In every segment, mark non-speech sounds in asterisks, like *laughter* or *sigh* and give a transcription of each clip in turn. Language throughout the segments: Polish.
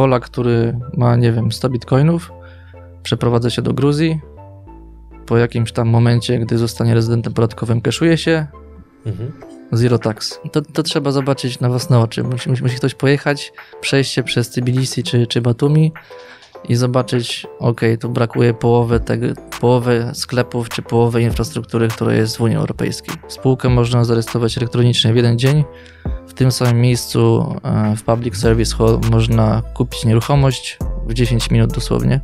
Polak, który ma, nie wiem, 100 bitcoinów, przeprowadza się do Gruzji, po jakimś tam momencie, gdy zostanie rezydentem podatkowym, keszuje się, mhm. zero tax. To, to trzeba zobaczyć na własne oczy. Musi, musi ktoś pojechać, przejść się przez Tbilisi czy, czy Batumi, i zobaczyć, ok, tu brakuje połowy, tego, połowy sklepów czy połowy infrastruktury, która jest w Unii Europejskiej. Spółkę można zarejestrować elektronicznie w jeden dzień. Tym samym miejscu e, w Public Service Hall można kupić nieruchomość w 10 minut dosłownie.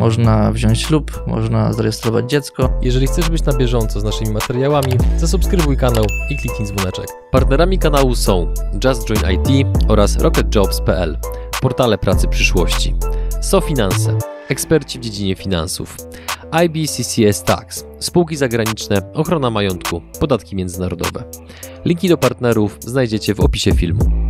Można wziąć ślub, można zarejestrować dziecko. Jeżeli chcesz być na bieżąco z naszymi materiałami, zasubskrybuj kanał i kliknij dzwoneczek. Partnerami kanału są Just Join IT oraz RocketJobs.pl, portale pracy przyszłości. SoFinanse, eksperci w dziedzinie finansów, IBCCS Tax, spółki zagraniczne, ochrona majątku, podatki międzynarodowe. Linki do partnerów znajdziecie w opisie filmu.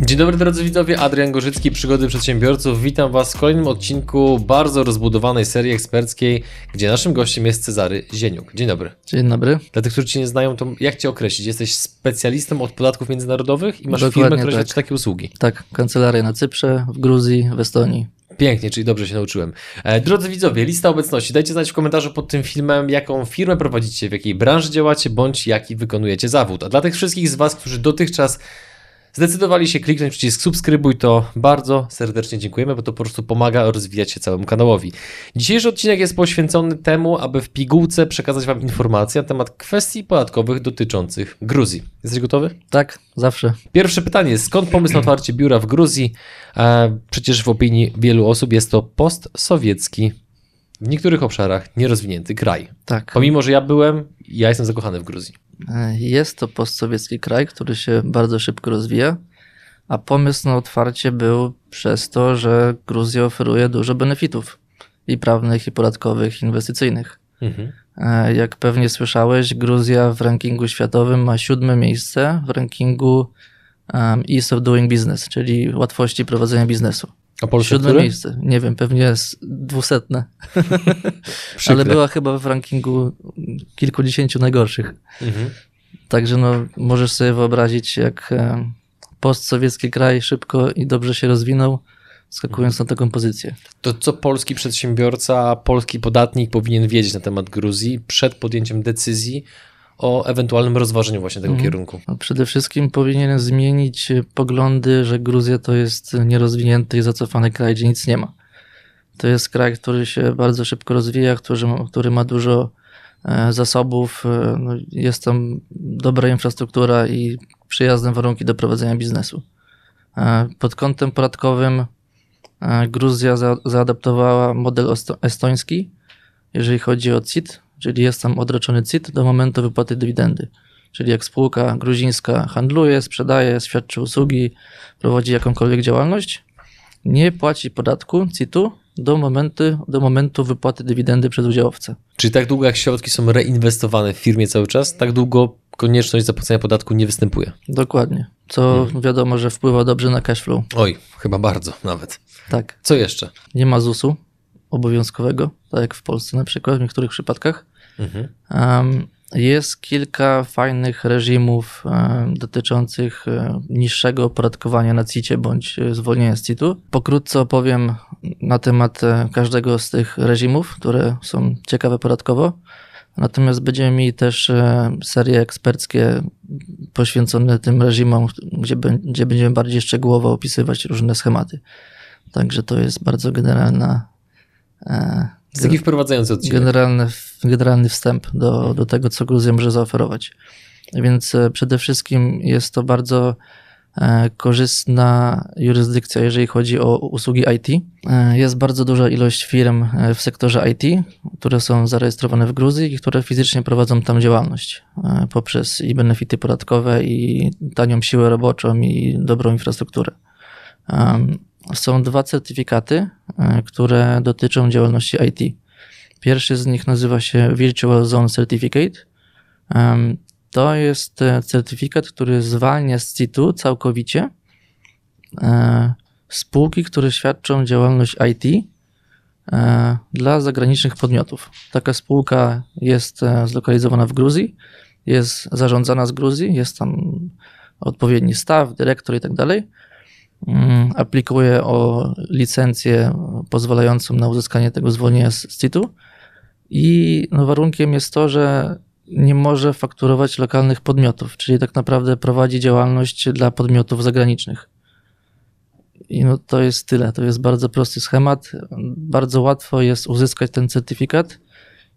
Dzień dobry drodzy widzowie, Adrian Gorzycki, Przygody Przedsiębiorców. Witam Was w kolejnym odcinku bardzo rozbudowanej serii eksperckiej, gdzie naszym gościem jest Cezary Zieniuk. Dzień dobry. Dzień dobry. Dla tych, którzy Cię nie znają, to jak Cię określić? Jesteś specjalistą od podatków międzynarodowych i masz Dokładnie firmę, która tak. świadczy takie usługi? Tak, kancelaria na Cyprze, w Gruzji, w Estonii. Pięknie, czyli dobrze się nauczyłem. E, drodzy widzowie, lista obecności. Dajcie znać w komentarzu pod tym filmem, jaką firmę prowadzicie, w jakiej branży działacie, bądź jaki wykonujecie zawód. A dla tych wszystkich z Was, którzy dotychczas zdecydowali się kliknąć przycisk subskrybuj, to bardzo serdecznie dziękujemy, bo to po prostu pomaga rozwijać się całemu kanałowi. Dzisiejszy odcinek jest poświęcony temu, aby w pigułce przekazać Wam informacje na temat kwestii podatkowych dotyczących Gruzji. Jesteś gotowy? Tak, zawsze. Pierwsze pytanie, skąd pomysł na otwarcie biura w Gruzji? E, przecież w opinii wielu osób jest to postsowiecki w niektórych obszarach nierozwinięty kraj. Tak. Pomimo, że ja byłem, ja jestem zakochany w Gruzji. E, jest to postsowiecki kraj, który się bardzo szybko rozwija, a pomysł na otwarcie był przez to, że Gruzja oferuje dużo benefitów i prawnych, i podatkowych, inwestycyjnych. Mhm. E, jak pewnie słyszałeś, Gruzja w rankingu światowym ma siódme miejsce w rankingu um, Ease of Doing Business, czyli łatwości prowadzenia biznesu. A Polska Siódme które? miejsce. Nie wiem, pewnie jest dwusetne. *laughs* Ale była chyba w rankingu kilkudziesięciu najgorszych. Mhm. Także no, możesz sobie wyobrazić, jak e, postsowiecki kraj szybko i dobrze się rozwinął, skakując na taką pozycję. To co polski przedsiębiorca, polski podatnik powinien wiedzieć na temat Gruzji przed podjęciem decyzji o ewentualnym rozważeniu właśnie tego mhm. kierunku? Przede wszystkim powinien zmienić poglądy, że Gruzja to jest nierozwinięty i zacofany kraj, gdzie nic nie ma. To jest kraj, który się bardzo szybko rozwija, który, który ma dużo e, zasobów, e, no jest tam dobra infrastruktura i przyjazne warunki do prowadzenia biznesu. E, pod kątem podatkowym Gruzja zaadaptowała model estoński, jeżeli chodzi o CIT, czyli jest tam odroczony CIT do momentu wypłaty dywidendy. Czyli jak spółka gruzińska handluje, sprzedaje, świadczy usługi, prowadzi jakąkolwiek działalność, nie płaci podatku CIT-u do momentu, do momentu wypłaty dywidendy przez udziałowcę. Czyli tak długo jak środki są reinwestowane w firmie cały czas, tak długo konieczność zapłacenia podatku nie występuje. Dokładnie. Co hmm. wiadomo, że wpływa dobrze na cash flow. Oj, chyba bardzo nawet. Tak. Co jeszcze? Nie ma ZUS-u obowiązkowego, tak jak w Polsce na przykład w niektórych przypadkach. Mhm. Um, jest kilka fajnych reżimów dotyczących um, niższego opodatkowania na CIT-ie bądź e, zwolnienia z CIT-u. Pokrótce opowiem na temat e, każdego z tych reżimów, które są ciekawe podatkowo. Natomiast będziemy mieli też serie eksperckie poświęcone tym reżimom, gdzie, gdzie będziemy bardziej szczegółowo opisywać różne schematy. Także to jest bardzo generalna jest taki wprowadzający odcinek. Generalny, generalny wstęp do, do tego, co Gruzja może zaoferować. Więc e, przede wszystkim jest to bardzo e, korzystna jurysdykcja, jeżeli chodzi o usługi IT. E, jest bardzo duża ilość firm w sektorze IT, które są zarejestrowane w Gruzji i które fizycznie prowadzą tam działalność poprzez i benefity podatkowe, i tanią siłę roboczą, i dobrą infrastrukturę są dwa certyfikaty, e, które dotyczą działalności IT. Pierwszy z nich nazywa się Virtual Zone Certificate. To jest e, certyfikat, który zwalnia z CIT-u całkowicie e, spółki, które świadczą działalność IT dla zagranicznych podmiotów. Taka spółka jest zlokalizowana w Gruzji, jest zarządzana z Gruzji, jest tam odpowiedni staw, dyrektor i tak dalej aplikuje o licencję pozwalającą na uzyskanie tego zwolnienia z z CIT-u i no, warunkiem jest to, że nie może fakturować lokalnych podmiotów, czyli tak naprawdę prowadzi działalność dla podmiotów zagranicznych. I no to jest tyle. To jest bardzo prosty schemat. Bardzo łatwo jest uzyskać ten certyfikat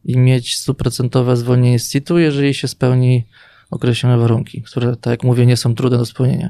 i mieć stuprocentowe zwolnienie z CIT-u, jeżeli się spełni określone warunki, które, tak jak mówię, nie są trudne do spełnienia.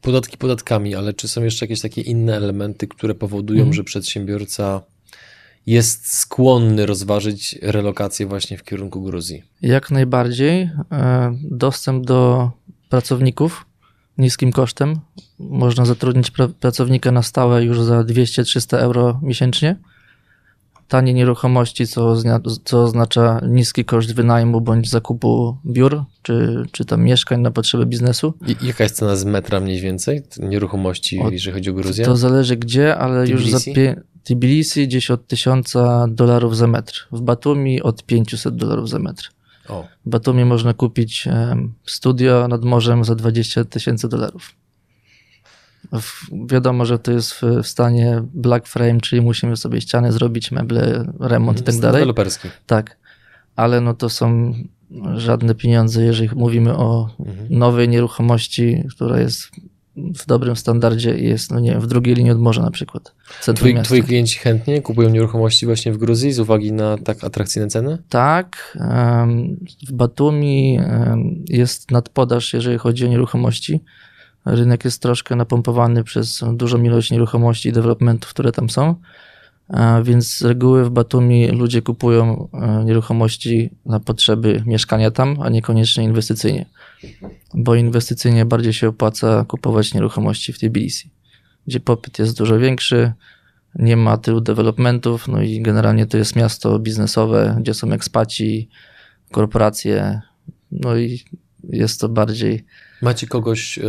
Podatki podatkami, ale czy są jeszcze jakieś takie inne elementy, które powodują, Mhm. że przedsiębiorca jest skłonny rozważyć relokację właśnie w kierunku Gruzji? Jak najbardziej e, dostęp do pracowników niskim kosztem. Można zatrudnić pra- pracownika na stałe już za 200-300 euro miesięcznie. Tanie nieruchomości, co, co oznacza niski koszt wynajmu bądź zakupu biur czy, czy tam mieszkań na potrzeby biznesu. I jaka jest cena z metra mniej więcej nieruchomości, Od- jeżeli chodzi o Gruzję? To zależy gdzie, ale już za Tbilisi? pie- Tbilisi gdzieś od 1000 dolarów za metr. W Batumi od 500 dolarów za metr. O, W Batumi można kupić studio nad morzem za 20 tysięcy dolarów. Wiadomo, że to jest w, stanie black frame, czyli musimy sobie ściany zrobić, meble, remont i tak dalej. Deweloperski. Tak, ale no to są żadne pieniądze, jeżeli mówimy o Mhm. nowej nieruchomości, która jest w dobrym standardzie i jest, no nie wiem, w drugiej linii od morza na przykład. Twoi, miasta. twoi klienci chętnie kupują nieruchomości właśnie w Gruzji z uwagi na tak atrakcyjne ceny? Tak, w Batumi jest nadpodaż, jeżeli chodzi o nieruchomości. Rynek jest troszkę napompowany przez dużą ilość nieruchomości i developmentów, które tam są, więc z reguły w Batumi ludzie kupują e, nieruchomości na potrzeby mieszkania tam, a niekoniecznie inwestycyjnie, bo inwestycyjnie bardziej się opłaca kupować nieruchomości w Tbilisi, gdzie popyt jest dużo większy, nie ma tylu developmentów, no i generalnie to jest miasto biznesowe, gdzie są ekspaci, korporacje, no i jest to bardziej. Macie kogoś, e,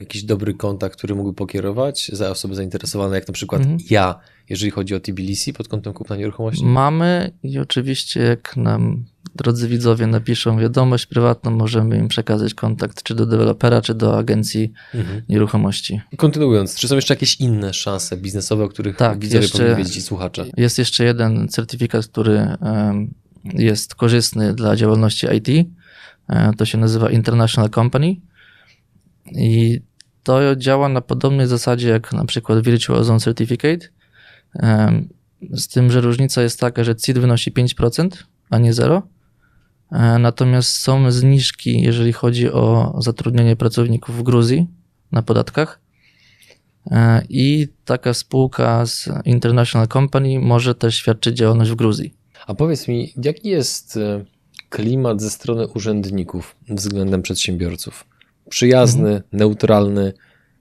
jakiś dobry kontakt, który mógłby pokierować za osoby zainteresowane, jak na przykład Mhm. ja, jeżeli chodzi o Tbilisi pod kątem kupna nieruchomości? Mamy i oczywiście, jak nam drodzy widzowie napiszą wiadomość prywatną, możemy im przekazać kontakt czy do dewelopera, czy do agencji Mhm. nieruchomości. Kontynuując, czy są jeszcze jakieś inne szanse biznesowe, o których Tak, widzowie jeszcze- powinni wiedzieć i słuchacze? Jest jeszcze jeden certyfikat, który jest korzystny dla działalności IT. E, To się nazywa International Company i to działa na podobnej zasadzie jak na przykład Virtual Ozone Certificate. Z tym, że różnica jest taka, że CIT wynosi 5%, a nie 0. E, Natomiast są zniżki, jeżeli chodzi o zatrudnienie pracowników w Gruzji na podatkach. E, I taka spółka z International Company może też świadczyć działalność w Gruzji. A powiedz mi, jaki jest e, klimat ze strony urzędników względem przedsiębiorców? Przyjazny, Mhm. neutralny,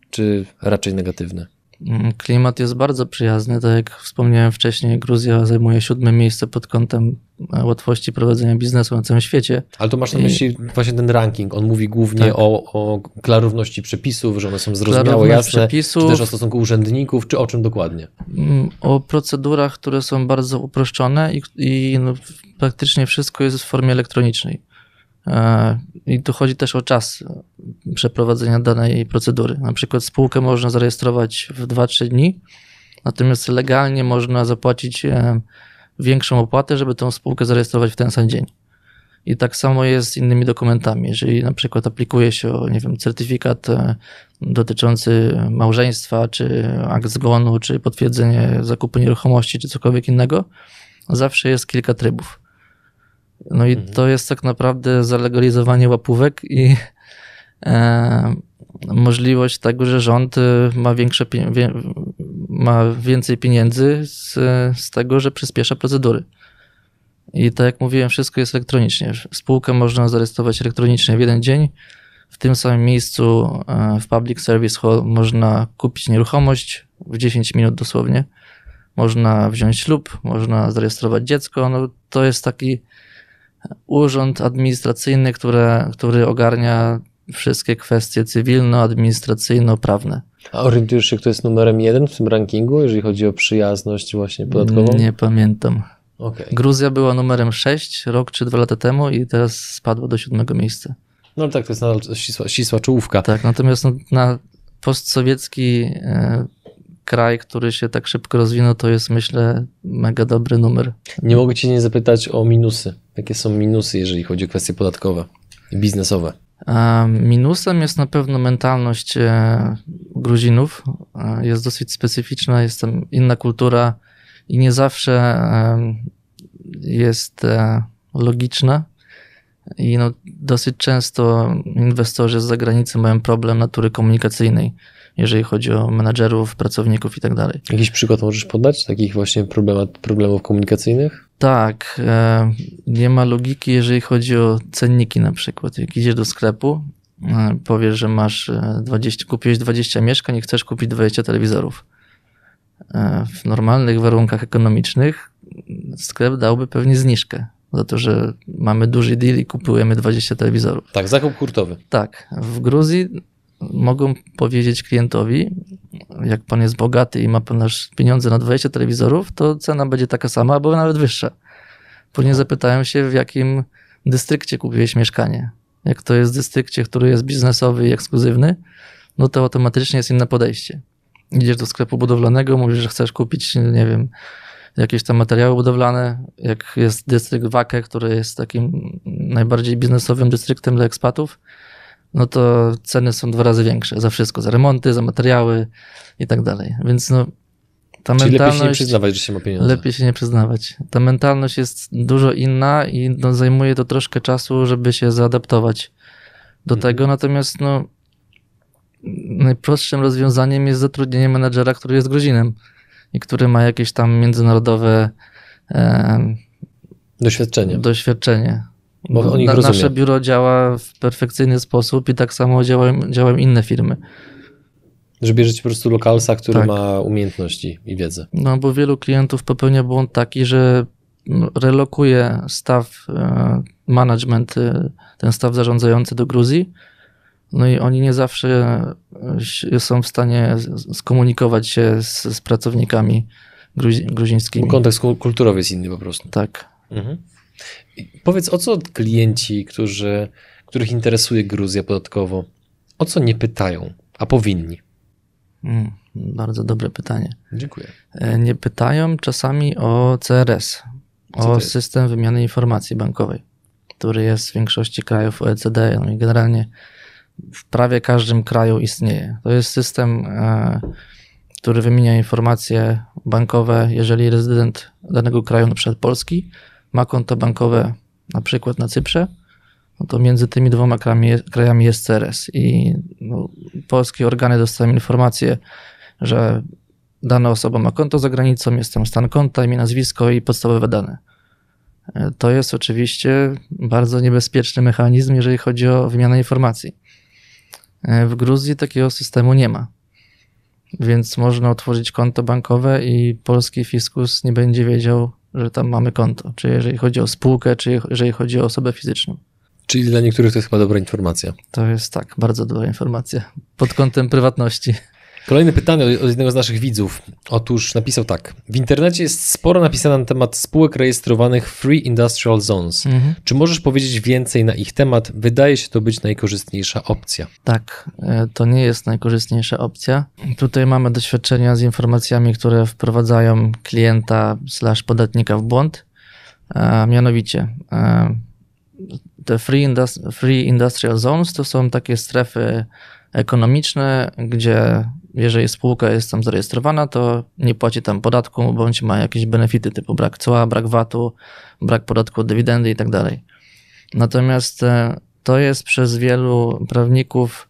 czy raczej negatywny? Mm, Klimat jest bardzo przyjazny. Tak jak wspomniałem wcześniej, Gruzja zajmuje siódme miejsce pod kątem e, łatwości prowadzenia biznesu na całym świecie. Ale to masz na I- myśli właśnie ten ranking. On mówi głównie Tak. o, o klarowności przepisów, że one są zrozumiałe, Klarowność jasne, przepisów. czy też o stosunku urzędników, czy o czym dokładnie? Mm, O procedurach, które są bardzo uproszczone i, i no, praktycznie wszystko jest w formie elektronicznej. E, I tu chodzi też o czas przeprowadzenia danej procedury. Na przykład spółkę można zarejestrować w 2-3 dni, natomiast legalnie można zapłacić e, większą opłatę, żeby tą spółkę zarejestrować w ten sam dzień. I tak samo jest z innymi dokumentami. Jeżeli na przykład aplikuje się o, nie wiem, certyfikat e, dotyczący małżeństwa, czy akt zgonu, czy potwierdzenie zakupu nieruchomości, czy cokolwiek innego, zawsze jest kilka trybów. No i to jest tak naprawdę zalegalizowanie łapówek i e, możliwość tego, że rząd e, ma, większe, wie, ma więcej pieniędzy z, z tego, że przyspiesza procedury. I tak jak mówiłem, wszystko jest elektronicznie. Spółkę można zarejestrować elektronicznie w jeden dzień. W tym samym miejscu e, w Public Service Hall można kupić nieruchomość w 10 minut dosłownie. można wziąć ślub, można zarejestrować dziecko. No, to jest taki urząd administracyjny, które, który ogarnia wszystkie kwestie cywilno-administracyjno-prawne. A orientujesz się, kto jest numerem jeden w tym rankingu, jeżeli chodzi o przyjazność właśnie podatkową? Nie pamiętam. Okay. Gruzja była numerem 6 rok czy dwa lata temu i teraz spadła do siódmego miejsca. No ale tak, to jest nadal ścisła, ścisła czołówka. Tak, natomiast no, na postsowiecki e, kraj, który się tak szybko rozwinął, to jest myślę mega dobry numer. Nie mogę cię nie zapytać o minusy. Jakie są minusy, jeżeli chodzi o kwestie podatkowe i biznesowe? Minusem jest na pewno mentalność e, Gruzinów. E, jest dosyć specyficzna, jest tam inna kultura i nie zawsze e, jest logiczna. I no, dosyć często inwestorzy z zagranicy mają problem natury komunikacyjnej, jeżeli chodzi o menadżerów, pracowników i tak dalej. Jakiś przykład możesz podać takich właśnie problemat, problemów komunikacyjnych? Tak, e, nie ma logiki, jeżeli chodzi o cenniki na przykład. Jak idziesz do sklepu, e, powiesz, że masz 20, e, kupiłeś 20 mieszkań i chcesz kupić 20 telewizorów. W normalnych warunkach ekonomicznych sklep dałby pewnie zniżkę za to, że mamy duży deal i kupujemy 20 telewizorów. Tak, zakup hurtowy. Tak. W Gruzji mogą powiedzieć klientowi, jak pan jest bogaty i ma pan pieniądze na 20 telewizorów, to cena będzie taka sama, albo nawet wyższa. Później zapytają się, w jakim dystrykcie kupiłeś mieszkanie. Jak to jest dystrykcie, który jest biznesowy i ekskluzywny, no to automatycznie jest inne podejście. Idziesz do sklepu budowlanego, mówisz, że chcesz kupić, nie wiem, jakieś tam materiały budowlane. Jak jest dystrykt Wake, który jest takim najbardziej biznesowym dystryktem dla ekspatów, no to ceny są dwa razy większe za wszystko, za remonty, za materiały i tak dalej. Więc no, ta Czyli mentalność, lepiej się nie przyznawać, że się ma pieniądze. Lepiej się nie przyznawać. Ta mentalność jest dużo inna i no, zajmuje to troszkę czasu, żeby się zaadaptować do mhm. tego. Natomiast no, najprostszym rozwiązaniem jest zatrudnienie menedżera, który jest Gruzinem i który ma jakieś tam międzynarodowe e, doświadczenie. doświadczenie. Bo Na, nasze biuro działa w perfekcyjny sposób i tak samo działają, działają inne firmy. Że bierzecie po prostu lokalsa, który tak. ma umiejętności i wiedzę. No bo wielu klientów popełnia błąd taki, że relokuje staw e, management, e, ten staw zarządzający do Gruzji. No i oni nie zawsze e, są w stanie skomunikować się z, z pracownikami gruzi, gruzińskimi. Kontekst kulturowy jest inny po prostu. Tak. Mhm. Powiedz, o co klienci, którzy, których interesuje Gruzja podatkowo, o co nie pytają, a powinni? Mm, bardzo dobre pytanie. Dziękuję. E, nie pytają czasami o CRS, o system wymiany informacji bankowej, który jest w większości krajów OECD, no i generalnie w prawie każdym kraju istnieje. To jest system, e, który wymienia informacje bankowe, jeżeli rezydent danego kraju, na przykład Polski, ma konto bankowe na przykład na Cyprze, no to między tymi dwoma krajami, krajami jest CRS i no, polskie organy dostają informację, że dana osoba ma konto za granicą, jest tam stan konta, imię, nazwisko i podstawowe dane. To jest oczywiście bardzo niebezpieczny mechanizm, jeżeli chodzi o wymianę informacji. W Gruzji takiego systemu nie ma. Więc można otworzyć konto bankowe i polski fiskus nie będzie wiedział, że tam mamy konto. Czy jeżeli chodzi o spółkę, czy jeżeli chodzi o osobę fizyczną. Czyli dla niektórych to jest chyba dobra informacja. To jest tak, bardzo dobra informacja. Pod kątem prywatności. Kolejne pytanie od jednego z naszych widzów. Otóż napisał tak. W internecie jest sporo napisane na temat spółek rejestrowanych Free Industrial Zones. Mhm. Czy możesz powiedzieć więcej na ich temat? Wydaje się to być najkorzystniejsza opcja. Tak, e, to nie jest najkorzystniejsza opcja. Tutaj mamy doświadczenia z informacjami, które wprowadzają klienta slash podatnika w błąd. A mianowicie e, te free, industri free Industrial Zones to są takie strefy ekonomiczne, gdzie jeżeli spółka jest tam zarejestrowana, to nie płaci tam podatku, bądź ma jakieś benefity typu brak cła, brak VAT-u, brak podatku od dywidendy i tak dalej. Natomiast e, to jest przez wielu prawników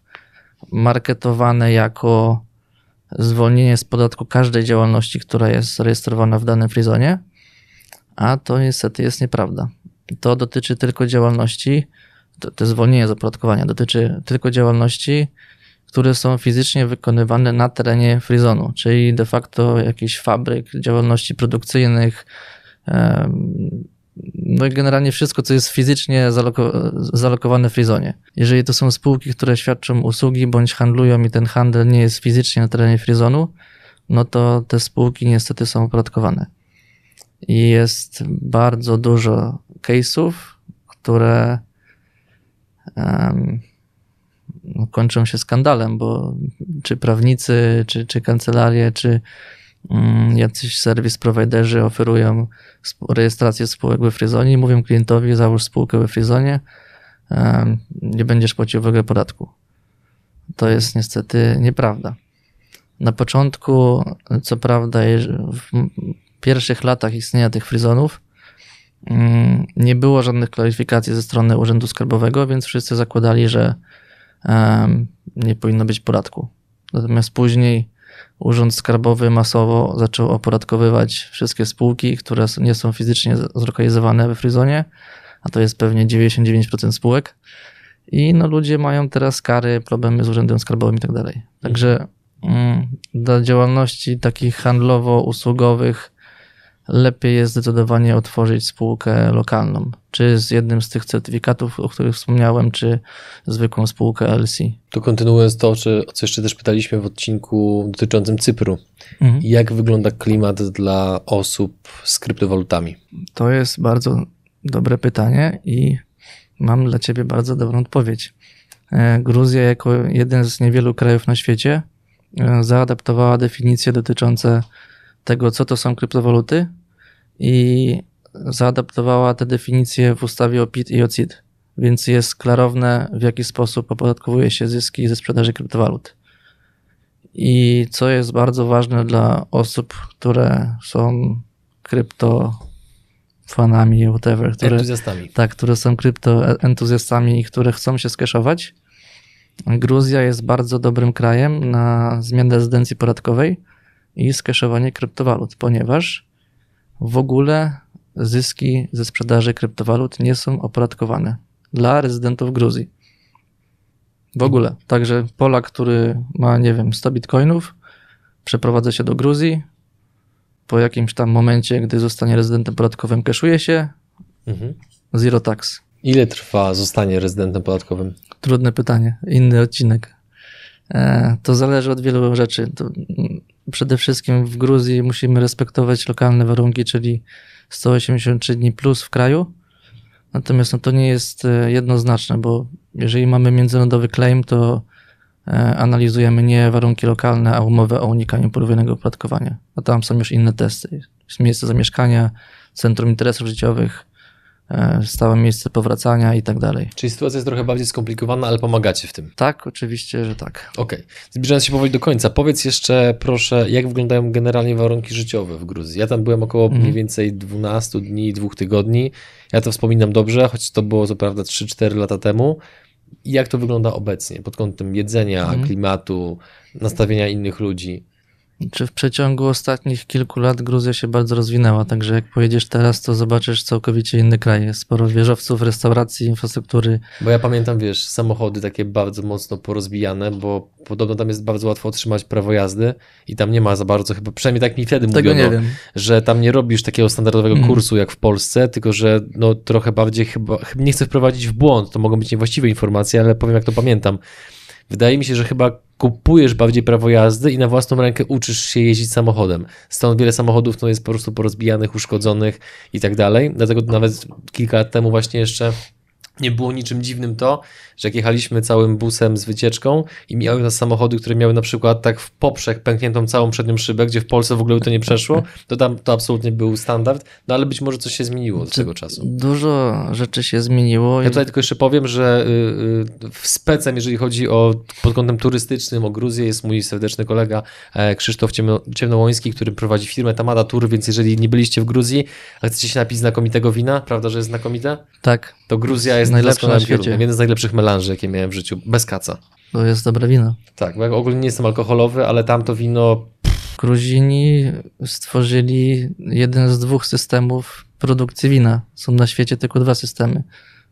marketowane jako zwolnienie z podatku każdej działalności, która jest zarejestrowana w danym frizonie, a to niestety jest nieprawda. To dotyczy tylko działalności, to, to zwolnienie z opodatkowania dotyczy tylko działalności, które są fizycznie wykonywane na terenie Frizonu, czyli de facto jakichś fabryk, działalności produkcyjnych, no i generalnie wszystko, co jest fizycznie zaloko zalokowane w Frizonie. Jeżeli to są spółki, które świadczą usługi bądź handlują i ten handel nie jest fizycznie na terenie Frizonu, no to te spółki niestety są opodatkowane. I jest bardzo dużo case'ów, które um, kończą się skandalem, bo czy prawnicy, czy, czy kancelarie, czy um, jacyś serwis providerzy oferują rejestrację spółek we Frizonie i mówią klientowi, załóż spółkę we Frizonie, nie będziesz płacił w ogóle podatku. To jest niestety nieprawda. Na początku, co prawda, w pierwszych latach istnienia tych fryzonów, mm, nie było żadnych klaryfikacji ze strony Urzędu Skarbowego, więc wszyscy zakładali, że nie powinno być podatku. Natomiast później Urząd Skarbowy masowo zaczął opodatkowywać wszystkie spółki, które nie są fizycznie zlokalizowane we Fryzonie, a to jest pewnie 99% spółek. I no, ludzie mają teraz kary, problemy z Urzędem Skarbowym i tak dalej. Także mm, dla działalności takich handlowo-usługowych lepiej jest zdecydowanie otworzyć spółkę lokalną. Czy z jednym z tych certyfikatów, o których wspomniałem, czy zwykłą spółkę LC. To kontynuując to, o co jeszcze też pytaliśmy w odcinku dotyczącym Cypru. Mhm. Jak wygląda klimat dla osób z kryptowalutami? To jest bardzo dobre pytanie i mam dla Ciebie bardzo dobrą odpowiedź. E, Gruzja, jako jeden z niewielu krajów na świecie, e, zaadaptowała definicje dotyczące tego, co to są kryptowaluty i zaadaptowała te definicje w ustawie o PIT i o CIT, więc jest klarowne, w jaki sposób opodatkowuje się zyski ze sprzedaży kryptowalut. I co jest bardzo ważne dla osób, które są krypto fanami, whatever, które, entuzjastami. Tak, które są kryptoentuzjastami i które chcą się skeszować. Gruzja jest bardzo dobrym krajem na zmianę rezydencji podatkowej i skeszowanie kryptowalut, ponieważ w ogóle zyski ze sprzedaży kryptowalut nie są opodatkowane dla rezydentów Gruzji. W ogóle. Także Polak, który ma, nie wiem, 100 bitcoinów, przeprowadza się do Gruzji. Po jakimś tam momencie, gdy zostanie rezydentem podatkowym, keszuje się. Mhm. Zero tax. Ile trwa zostanie rezydentem podatkowym? Trudne pytanie. Inny odcinek. E, to zależy od wielu rzeczy. To przede wszystkim w Gruzji musimy respektować lokalne warunki, czyli 183 dni plus w kraju. Natomiast no, to nie jest e, jednoznaczne, bo jeżeli mamy międzynarodowy claim, to e, analizujemy nie warunki lokalne, a umowę o unikaniu podwójnego opodatkowania. A tam są już inne testy. Miejsce zamieszkania, centrum interesów życiowych, stałe miejsce powracania i tak dalej. Czyli sytuacja jest trochę bardziej skomplikowana, ale pomagacie w tym. Tak, oczywiście, że tak. Okej. Okay. Zbliżając się powoli do końca, powiedz jeszcze proszę, jak wyglądają generalnie warunki życiowe w Gruzji? Ja tam byłem około mm. mniej więcej 12 dni, dwóch tygodni. Ja to wspominam dobrze, choć to było co prawda 3-4 lata temu. Jak to wygląda obecnie pod kątem jedzenia, mm. klimatu, nastawienia innych ludzi? Czy w przeciągu ostatnich kilku lat Gruzja się bardzo rozwinęła, także jak pojedziesz teraz, to zobaczysz całkowicie inny kraj. Jest sporo wieżowców, restauracji, infrastruktury. Bo ja pamiętam, wiesz, samochody takie bardzo mocno porozbijane, bo podobno tam jest bardzo łatwo otrzymać prawo jazdy i tam nie ma za bardzo chyba, przynajmniej tak mi wtedy Tego mówiono, że tam nie robisz takiego standardowego mm. kursu jak w Polsce, tylko że no trochę bardziej chyba, nie chcę wprowadzić w błąd, to mogą być niewłaściwe informacje, ale powiem jak to pamiętam Wydaje mi się, że chyba kupujesz bardziej prawo jazdy i na własną rękę uczysz się jeździć samochodem. Stąd wiele samochodów no, jest po prostu porozbijanych, uszkodzonych i tak dalej. Dlatego nawet kilka lat temu właśnie jeszcze nie było niczym dziwnym to, że jak jechaliśmy całym busem z wycieczką i miały nas samochody, które miały na przykład tak w poprzek pękniętą całą przednią szybę, gdzie w Polsce w ogóle by to nie przeszło, to tam to absolutnie był standard, no ale być może coś się zmieniło od tego czasu. Dużo rzeczy się zmieniło. Ja tutaj tylko jeszcze powiem, że y, y, w specem, jeżeli chodzi o pod kątem turystycznym, o Gruzję, jest mój serdeczny kolega e, Krzysztof Ciemnołoński, który prowadzi firmę Tamada Tour, więc jeżeli nie byliście w Gruzji, a chcecie się napić znakomitego wina, prawda, że jest znakomite? Tak. To Gruzja jest najlepsza na świecie. Jeden z najlepszych melanży, jakie miałem w życiu, bez kaca. To jest dobre wino. Tak, bo ja ogólnie nie jestem alkoholowy, ale tamto wino... Gruzini stworzyli jeden z dwóch systemów produkcji wina. Są na świecie tylko dwa systemy.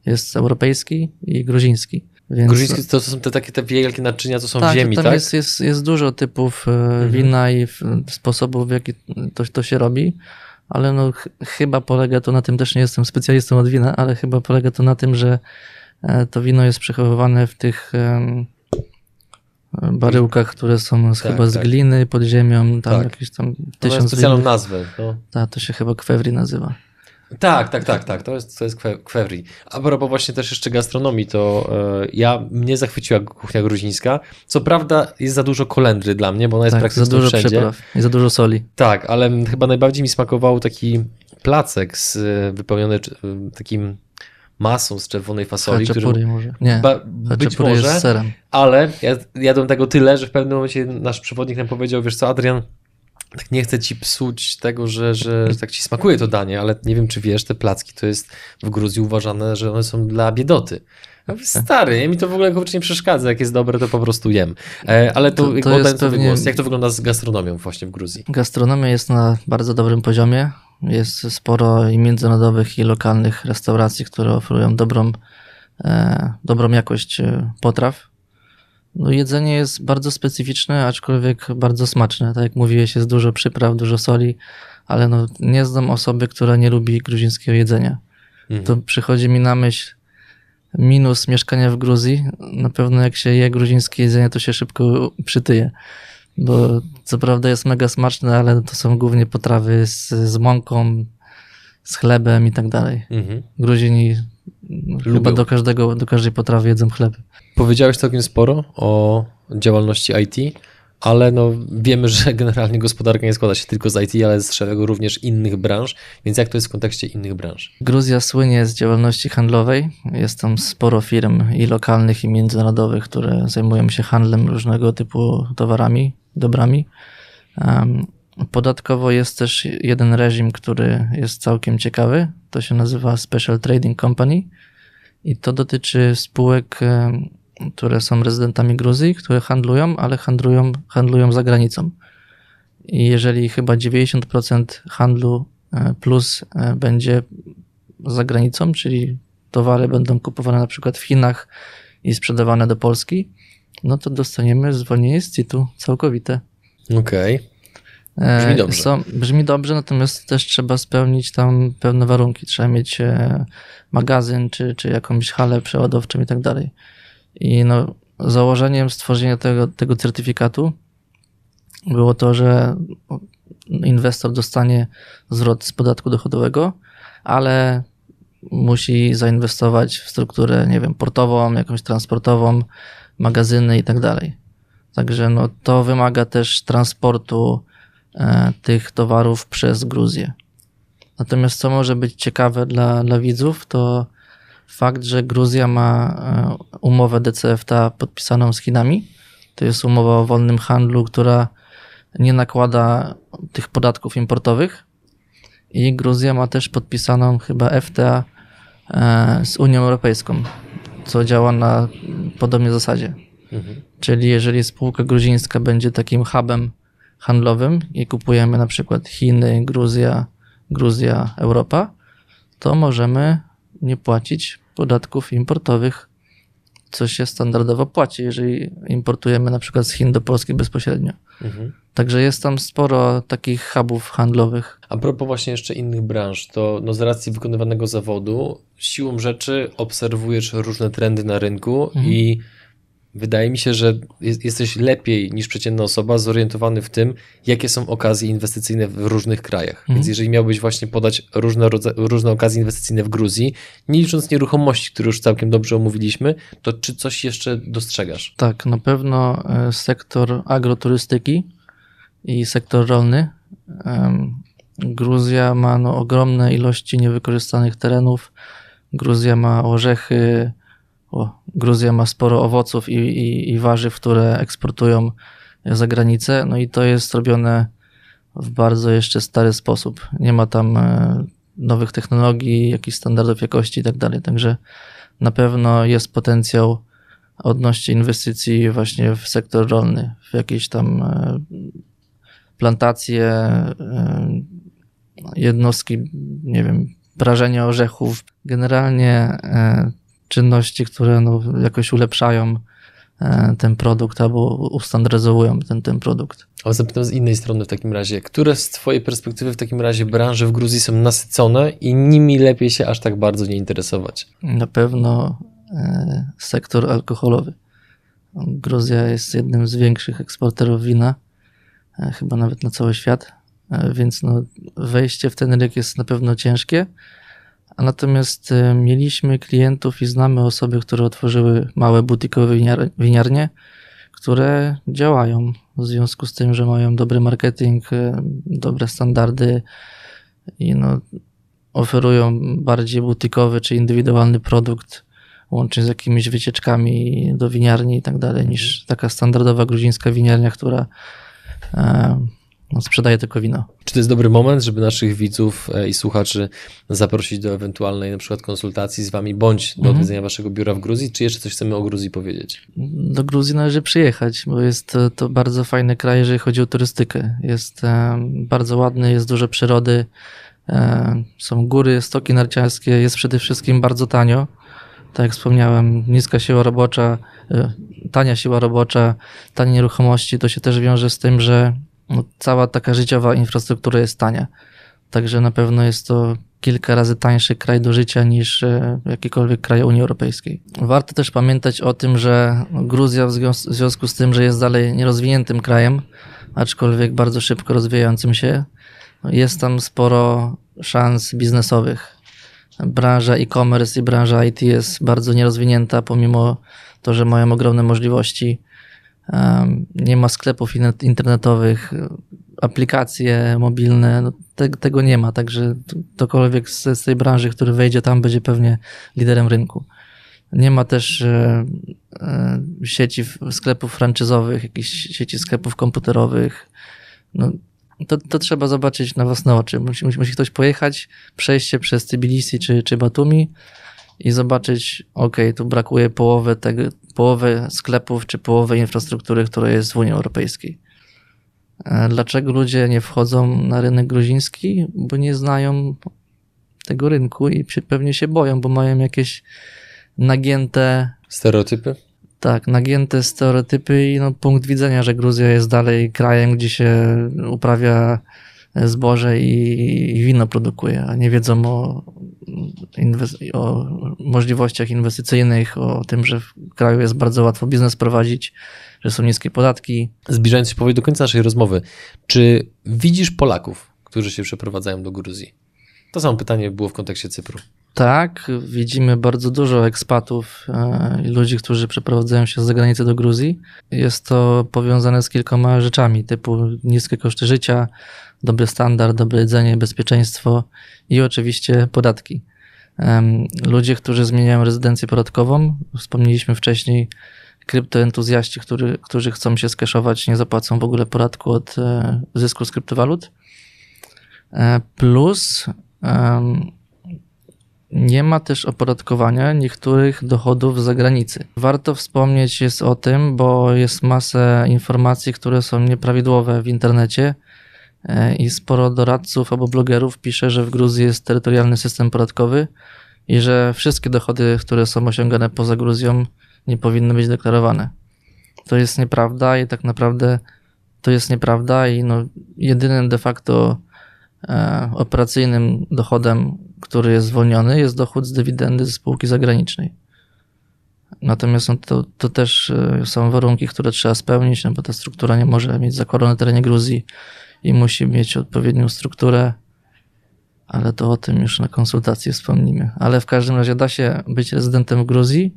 Jest europejski i gruziński. Więc... Gruzińskie to są te takie te wielkie naczynia, to są tak, w ziemi, tam tak? Jest, jest, jest dużo typów e, mhm. wina i sposobów, w jaki to, to się robi, ale no ch chyba polega to na tym, też nie jestem specjalistą od wina, ale chyba polega to na tym, że e, to wino jest przechowywane w tych um, baryłkach, które są z, tak, chyba z tak. gliny pod ziemią, tam tak. jakieś tam tysiąc... specjalną nazwę. No. Tak, to się chyba kwewri nazywa. Tak, tak, tak, tak. To jest, to jest kwewri. A propos właśnie też jeszcze gastronomii, to e, ja mnie zachwyciła kuchnia gruzińska. Co prawda jest za dużo kolendry dla mnie, bo ona jest tak, praktycznie za dużo wszędzie. Przypraw i za dużo soli. Tak, ale chyba najbardziej mi smakował taki placek z e, wypełniony e, takim masą z czerwonej fasoli. Haczapuri może. Nie, ba, być może, jest serem. ale ja jadłem tego tyle, że w pewnym momencie nasz przewodnik nam powiedział, wiesz co Adrian, tak nie chcę ci psuć tego, że, że tak ci smakuje to danie, ale nie wiem, czy wiesz, te placki to jest w Gruzji uważane, że one są dla biedoty. Stary, mi to w ogóle kurczę nie przeszkadza, jak jest dobre, to po prostu jem. E, ale to, to, to jest pewnie... głos. Jak to wygląda z gastronomią właśnie w Gruzji? Gastronomia jest na bardzo dobrym poziomie. Jest sporo i międzynarodowych, i lokalnych restauracji, które oferują dobrą, e, dobrą jakość e, potraw. No, jedzenie jest bardzo specyficzne, aczkolwiek bardzo smaczne. Tak jak mówiłeś, jest dużo przypraw, dużo soli, ale no, nie znam osoby, która nie lubi gruzińskiego jedzenia. Mhm. To przychodzi mi na myśl minus mieszkania w Gruzji. Na pewno jak się je gruzińskie jedzenie, to się szybko przytyje. Bo co prawda jest mega smaczne, ale to są głównie potrawy z, z mąką, z chlebem i tak dalej. Mhm. Gruzini Lubią. chyba do, każdego, do każdej potrawy jedzą chleb. Powiedziałeś całkiem sporo o działalności IT, ale no wiemy, że *laughs* generalnie gospodarka nie składa się tylko z IT, ale z szeregu również innych branż, więc jak to jest w kontekście innych branż? Gruzja słynie z działalności handlowej. Jest tam sporo firm i lokalnych, i międzynarodowych, które zajmują się handlem różnego typu towarami, dobrami. Um, Podatkowo jest też jeden reżim, który jest całkiem ciekawy. To się nazywa Special Trading Company i to dotyczy spółek które są rezydentami Gruzji, które handlują, ale handlują, handlują za granicą. I jeżeli chyba 90% handlu e, plus e, będzie za granicą, czyli towary będą kupowane na przykład w Chinach i sprzedawane do Polski, no to dostaniemy zwolnienie z CIT-u całkowite. Okej. Okay. E, brzmi dobrze. Są, brzmi dobrze, natomiast też trzeba spełnić tam pewne warunki. Trzeba mieć magazyn, czy, czy jakąś halę przeładowczą i tak dalej. I no, założeniem stworzenia tego, tego certyfikatu było to, że inwestor dostanie zwrot z podatku dochodowego, ale musi zainwestować w strukturę, nie wiem, portową, jakąś transportową, magazyny i tak dalej. Także no, to wymaga też transportu e, tych towarów przez Gruzję. Natomiast co może być ciekawe dla, dla widzów, to fakt, że Gruzja ma e, umowę DCFTA podpisaną z Chinami. To jest umowa o wolnym handlu, która nie nakłada tych podatków importowych. I Gruzja ma też podpisaną chyba FTA e, z Unią Europejską, co działa na podobnej zasadzie. Mhm. Czyli jeżeli spółka gruzińska będzie takim hubem handlowym i kupujemy na przykład Chiny, Gruzja, Gruzja, Europa, to możemy nie płacić podatków importowych, co się standardowo płaci, jeżeli importujemy na przykład z Chin do Polski bezpośrednio. Mhm. Także jest tam sporo takich hubów handlowych. A propos właśnie jeszcze innych branż, to no z racji wykonywanego zawodu, siłą rzeczy obserwujesz różne trendy na rynku mhm. i Wydaje mi się, że jesteś lepiej niż przeciętna osoba zorientowany w tym, jakie są okazje inwestycyjne w różnych krajach. Mhm. Więc jeżeli miałbyś właśnie podać różne, różne okazje inwestycyjne w Gruzji, nie licząc nieruchomości, które już całkiem dobrze omówiliśmy, to czy coś jeszcze dostrzegasz? Tak, na pewno e, sektor agroturystyki i sektor rolny. Gruzja ma no, ogromne ilości niewykorzystanych terenów. Gruzja ma orzechy, Gruzja ma sporo owoców i, i, i warzyw, które eksportują za granicę, no i to jest robione w bardzo jeszcze stary sposób. Nie ma tam e, nowych technologii, jakichś standardów jakości i tak dalej. Także na pewno jest potencjał odnośnie inwestycji właśnie w sektor rolny, w jakieś tam e, plantacje, e, jednostki, nie wiem, prażenie orzechów. Generalnie czynności, które no, jakoś ulepszają e, ten produkt albo ustandaryzowują ten, ten produkt. Ale zapytam z innej strony w takim razie, które z Twojej perspektywy w takim razie branże w Gruzji są nasycone i nimi lepiej się aż tak bardzo nie interesować? Na pewno e, sektor alkoholowy. Gruzja jest jednym z większych eksporterów wina, e, chyba nawet na cały świat, e, więc no, wejście w ten rynek jest na pewno ciężkie. Natomiast e, mieliśmy klientów i znamy osoby, które otworzyły małe butikowe winiar winiarnie, które działają w związku z tym, że mają dobry marketing, dobre standardy i no, oferują bardziej butikowy czy indywidualny produkt łącznie z jakimiś wycieczkami do winiarni i tak dalej, niż taka standardowa gruzińska winiarnia, która e, no, sprzedaje tylko wino. Czy to jest dobry moment, żeby naszych widzów e, i słuchaczy zaprosić do ewentualnej na przykład konsultacji z wami, bądź do mhm. odwiedzenia waszego biura w Gruzji? Czy jeszcze coś chcemy o Gruzji powiedzieć? Do Gruzji należy przyjechać, bo jest to, bardzo fajny kraj, jeżeli chodzi o turystykę. Jest e, bardzo ładny, jest dużo przyrody, e, są góry, stoki narciarskie, jest przede wszystkim bardzo tanio tak jak wspomniałem, niska siła robocza, tania siła robocza, tanie nieruchomości, to się też wiąże z tym, że no, cała taka życiowa infrastruktura jest tania. Także na pewno jest to kilka razy tańszy kraj do życia niż y, jakikolwiek kraj Unii Europejskiej. Warto też pamiętać o tym, że Gruzja w związku z tym, że jest dalej nierozwiniętym krajem, aczkolwiek bardzo szybko rozwijającym się, jest tam sporo szans biznesowych branża e-commerce i branża IT jest bardzo nierozwinięta, pomimo to, że mają ogromne możliwości. Nie ma sklepów internetowych, aplikacje mobilne, no te, tego nie ma, także ktokolwiek z, z tej branży, który wejdzie tam, będzie pewnie liderem rynku. Nie ma też e, e, sieci sklepów franczyzowych, jakichś sieci sklepów komputerowych. No, to, to trzeba zobaczyć na własne oczy. Musi, musi, musi ktoś pojechać, przejść się przez Tbilisi czy, czy Batumi i zobaczyć, ok, tu brakuje połowy, tego, połowy sklepów czy połowy infrastruktury, która jest w Unii Europejskiej. E, dlaczego ludzie nie wchodzą na rynek gruziński? Bo nie znają tego rynku i pewnie się boją, bo mają jakieś nagięte stereotypy. Tak, nagięte stereotypy i no, punkt widzenia, że Gruzja jest dalej krajem, gdzie się uprawia zboże i, wino produkuje, a nie wiedzą o, o możliwościach inwestycyjnych, o tym, że w kraju jest bardzo łatwo biznes prowadzić, że są niskie podatki. Zbliżając się powoli do końca naszej rozmowy, czy widzisz Polaków, którzy się przeprowadzają do Gruzji? To samo pytanie było w kontekście Cypru. Tak, widzimy bardzo dużo ekspatów e, i ludzi, którzy przeprowadzają się z zagranicy do Gruzji. Jest to powiązane z kilkoma rzeczami, typu niskie koszty życia, dobry standard, dobre jedzenie, bezpieczeństwo i oczywiście podatki. Ludzie, którzy zmieniają rezydencję podatkową, wspomnieliśmy wcześniej, kryptoentuzjaści, którzy, którzy chcą się skeszować, nie zapłacą w ogóle podatku od e, zysku z kryptowalut. E, plus nie ma też opodatkowania niektórych dochodów z zagranicy. Warto wspomnieć jest o tym, bo jest masę informacji, które są nieprawidłowe w internecie e, i sporo doradców albo blogerów pisze, że w Gruzji jest terytorialny system podatkowy i że wszystkie dochody, które są osiągane poza Gruzją, nie powinny być deklarowane. To jest nieprawda i tak naprawdę to jest nieprawda i no, jedynym de facto e, operacyjnym dochodem który jest zwolniony, jest dochód z dywidendy ze spółki zagranicznej. Natomiast no, to, to też e, są warunki, które trzeba spełnić, no bo ta struktura nie może mieć zakładu na terenie Gruzji i musi mieć odpowiednią strukturę, ale to o tym już na konsultacji wspomnimy. Ale w każdym razie da się być rezydentem w Gruzji,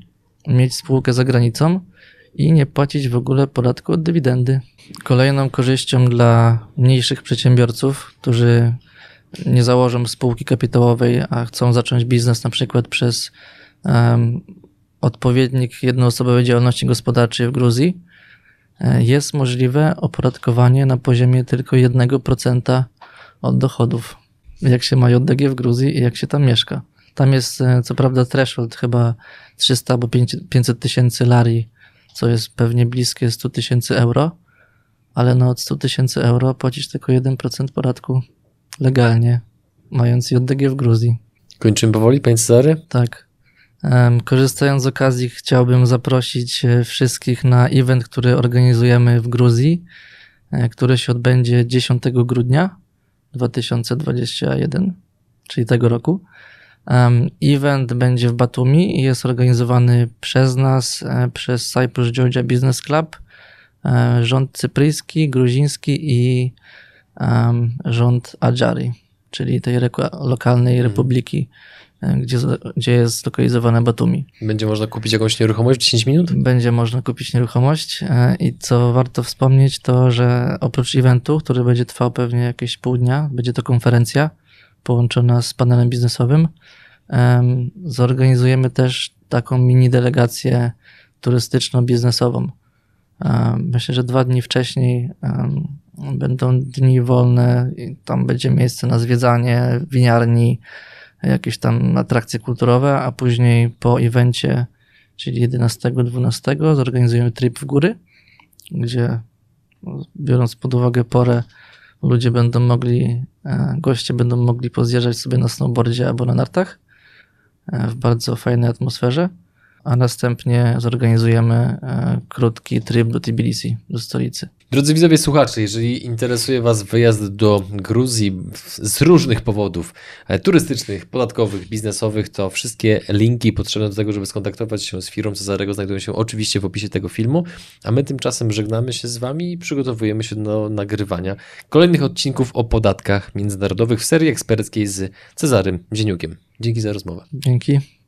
mieć spółkę za granicą i nie płacić w ogóle podatku od dywidendy. Kolejną korzyścią dla mniejszych przedsiębiorców, którzy nie założą spółki kapitałowej, a chcą zacząć biznes na przykład przez um, odpowiednik jednoosobowej działalności gospodarczej w Gruzji, e, jest możliwe opodatkowanie na poziomie tylko 1% od dochodów, jak się ma JDG w Gruzji i jak się tam mieszka. Tam jest e, co prawda threshold chyba 300 albo 500 tysięcy lari, co jest pewnie bliskie 100 tysięcy euro, ale no od 100 tysięcy euro płacisz tylko 1% podatku legalnie, mając JDG w Gruzji. Kończymy powoli, panie Cezary? Tak. Korzystając z okazji, chciałbym zaprosić e, wszystkich na event, który organizujemy w Gruzji, e, który się odbędzie 10 grudnia 2021, czyli tego roku. Event będzie w Batumi i jest organizowany przez nas, e, przez Cyprus Georgia Business Club, rząd cypryjski, gruziński i rząd Adjari, czyli tej lokalnej mhm. republiki gdzie, gdzie jest zlokalizowane Batumi. Będzie można kupić jakąś nieruchomość w 10 minut? Będzie można kupić nieruchomość e, i co warto wspomnieć to, że oprócz eventu, który będzie trwał pewnie jakieś pół dnia, będzie to konferencja połączona z panelem biznesowym, zorganizujemy też taką mini delegację turystyczno-biznesową. Myślę, że dwa dni wcześniej będą dni wolne, tam będzie miejsce na zwiedzanie winiarni, jakieś tam atrakcje kulturowe, a później po evencie, czyli 11-12, zorganizujemy trip w góry, gdzie biorąc pod uwagę porę, ludzie będą mogli, e, goście będą mogli pozjeżdżać sobie na snowboardzie albo na nartach e, w bardzo fajnej atmosferze a następnie zorganizujemy e, krótki tryb do Tbilisi, do stolicy. Drodzy widzowie słuchacze, jeżeli interesuje Was wyjazd do Gruzji z różnych powodów e, turystycznych, podatkowych, biznesowych, to wszystkie linki potrzebne do tego, żeby skontaktować się z firmą Cezarego znajdują się oczywiście w opisie tego filmu, a my tymczasem żegnamy się z Wami i przygotowujemy się do nagrywania kolejnych odcinków o podatkach międzynarodowych w serii eksperckiej z Cezarym Dzieniukiem. Dzięki za rozmowę. Dzięki.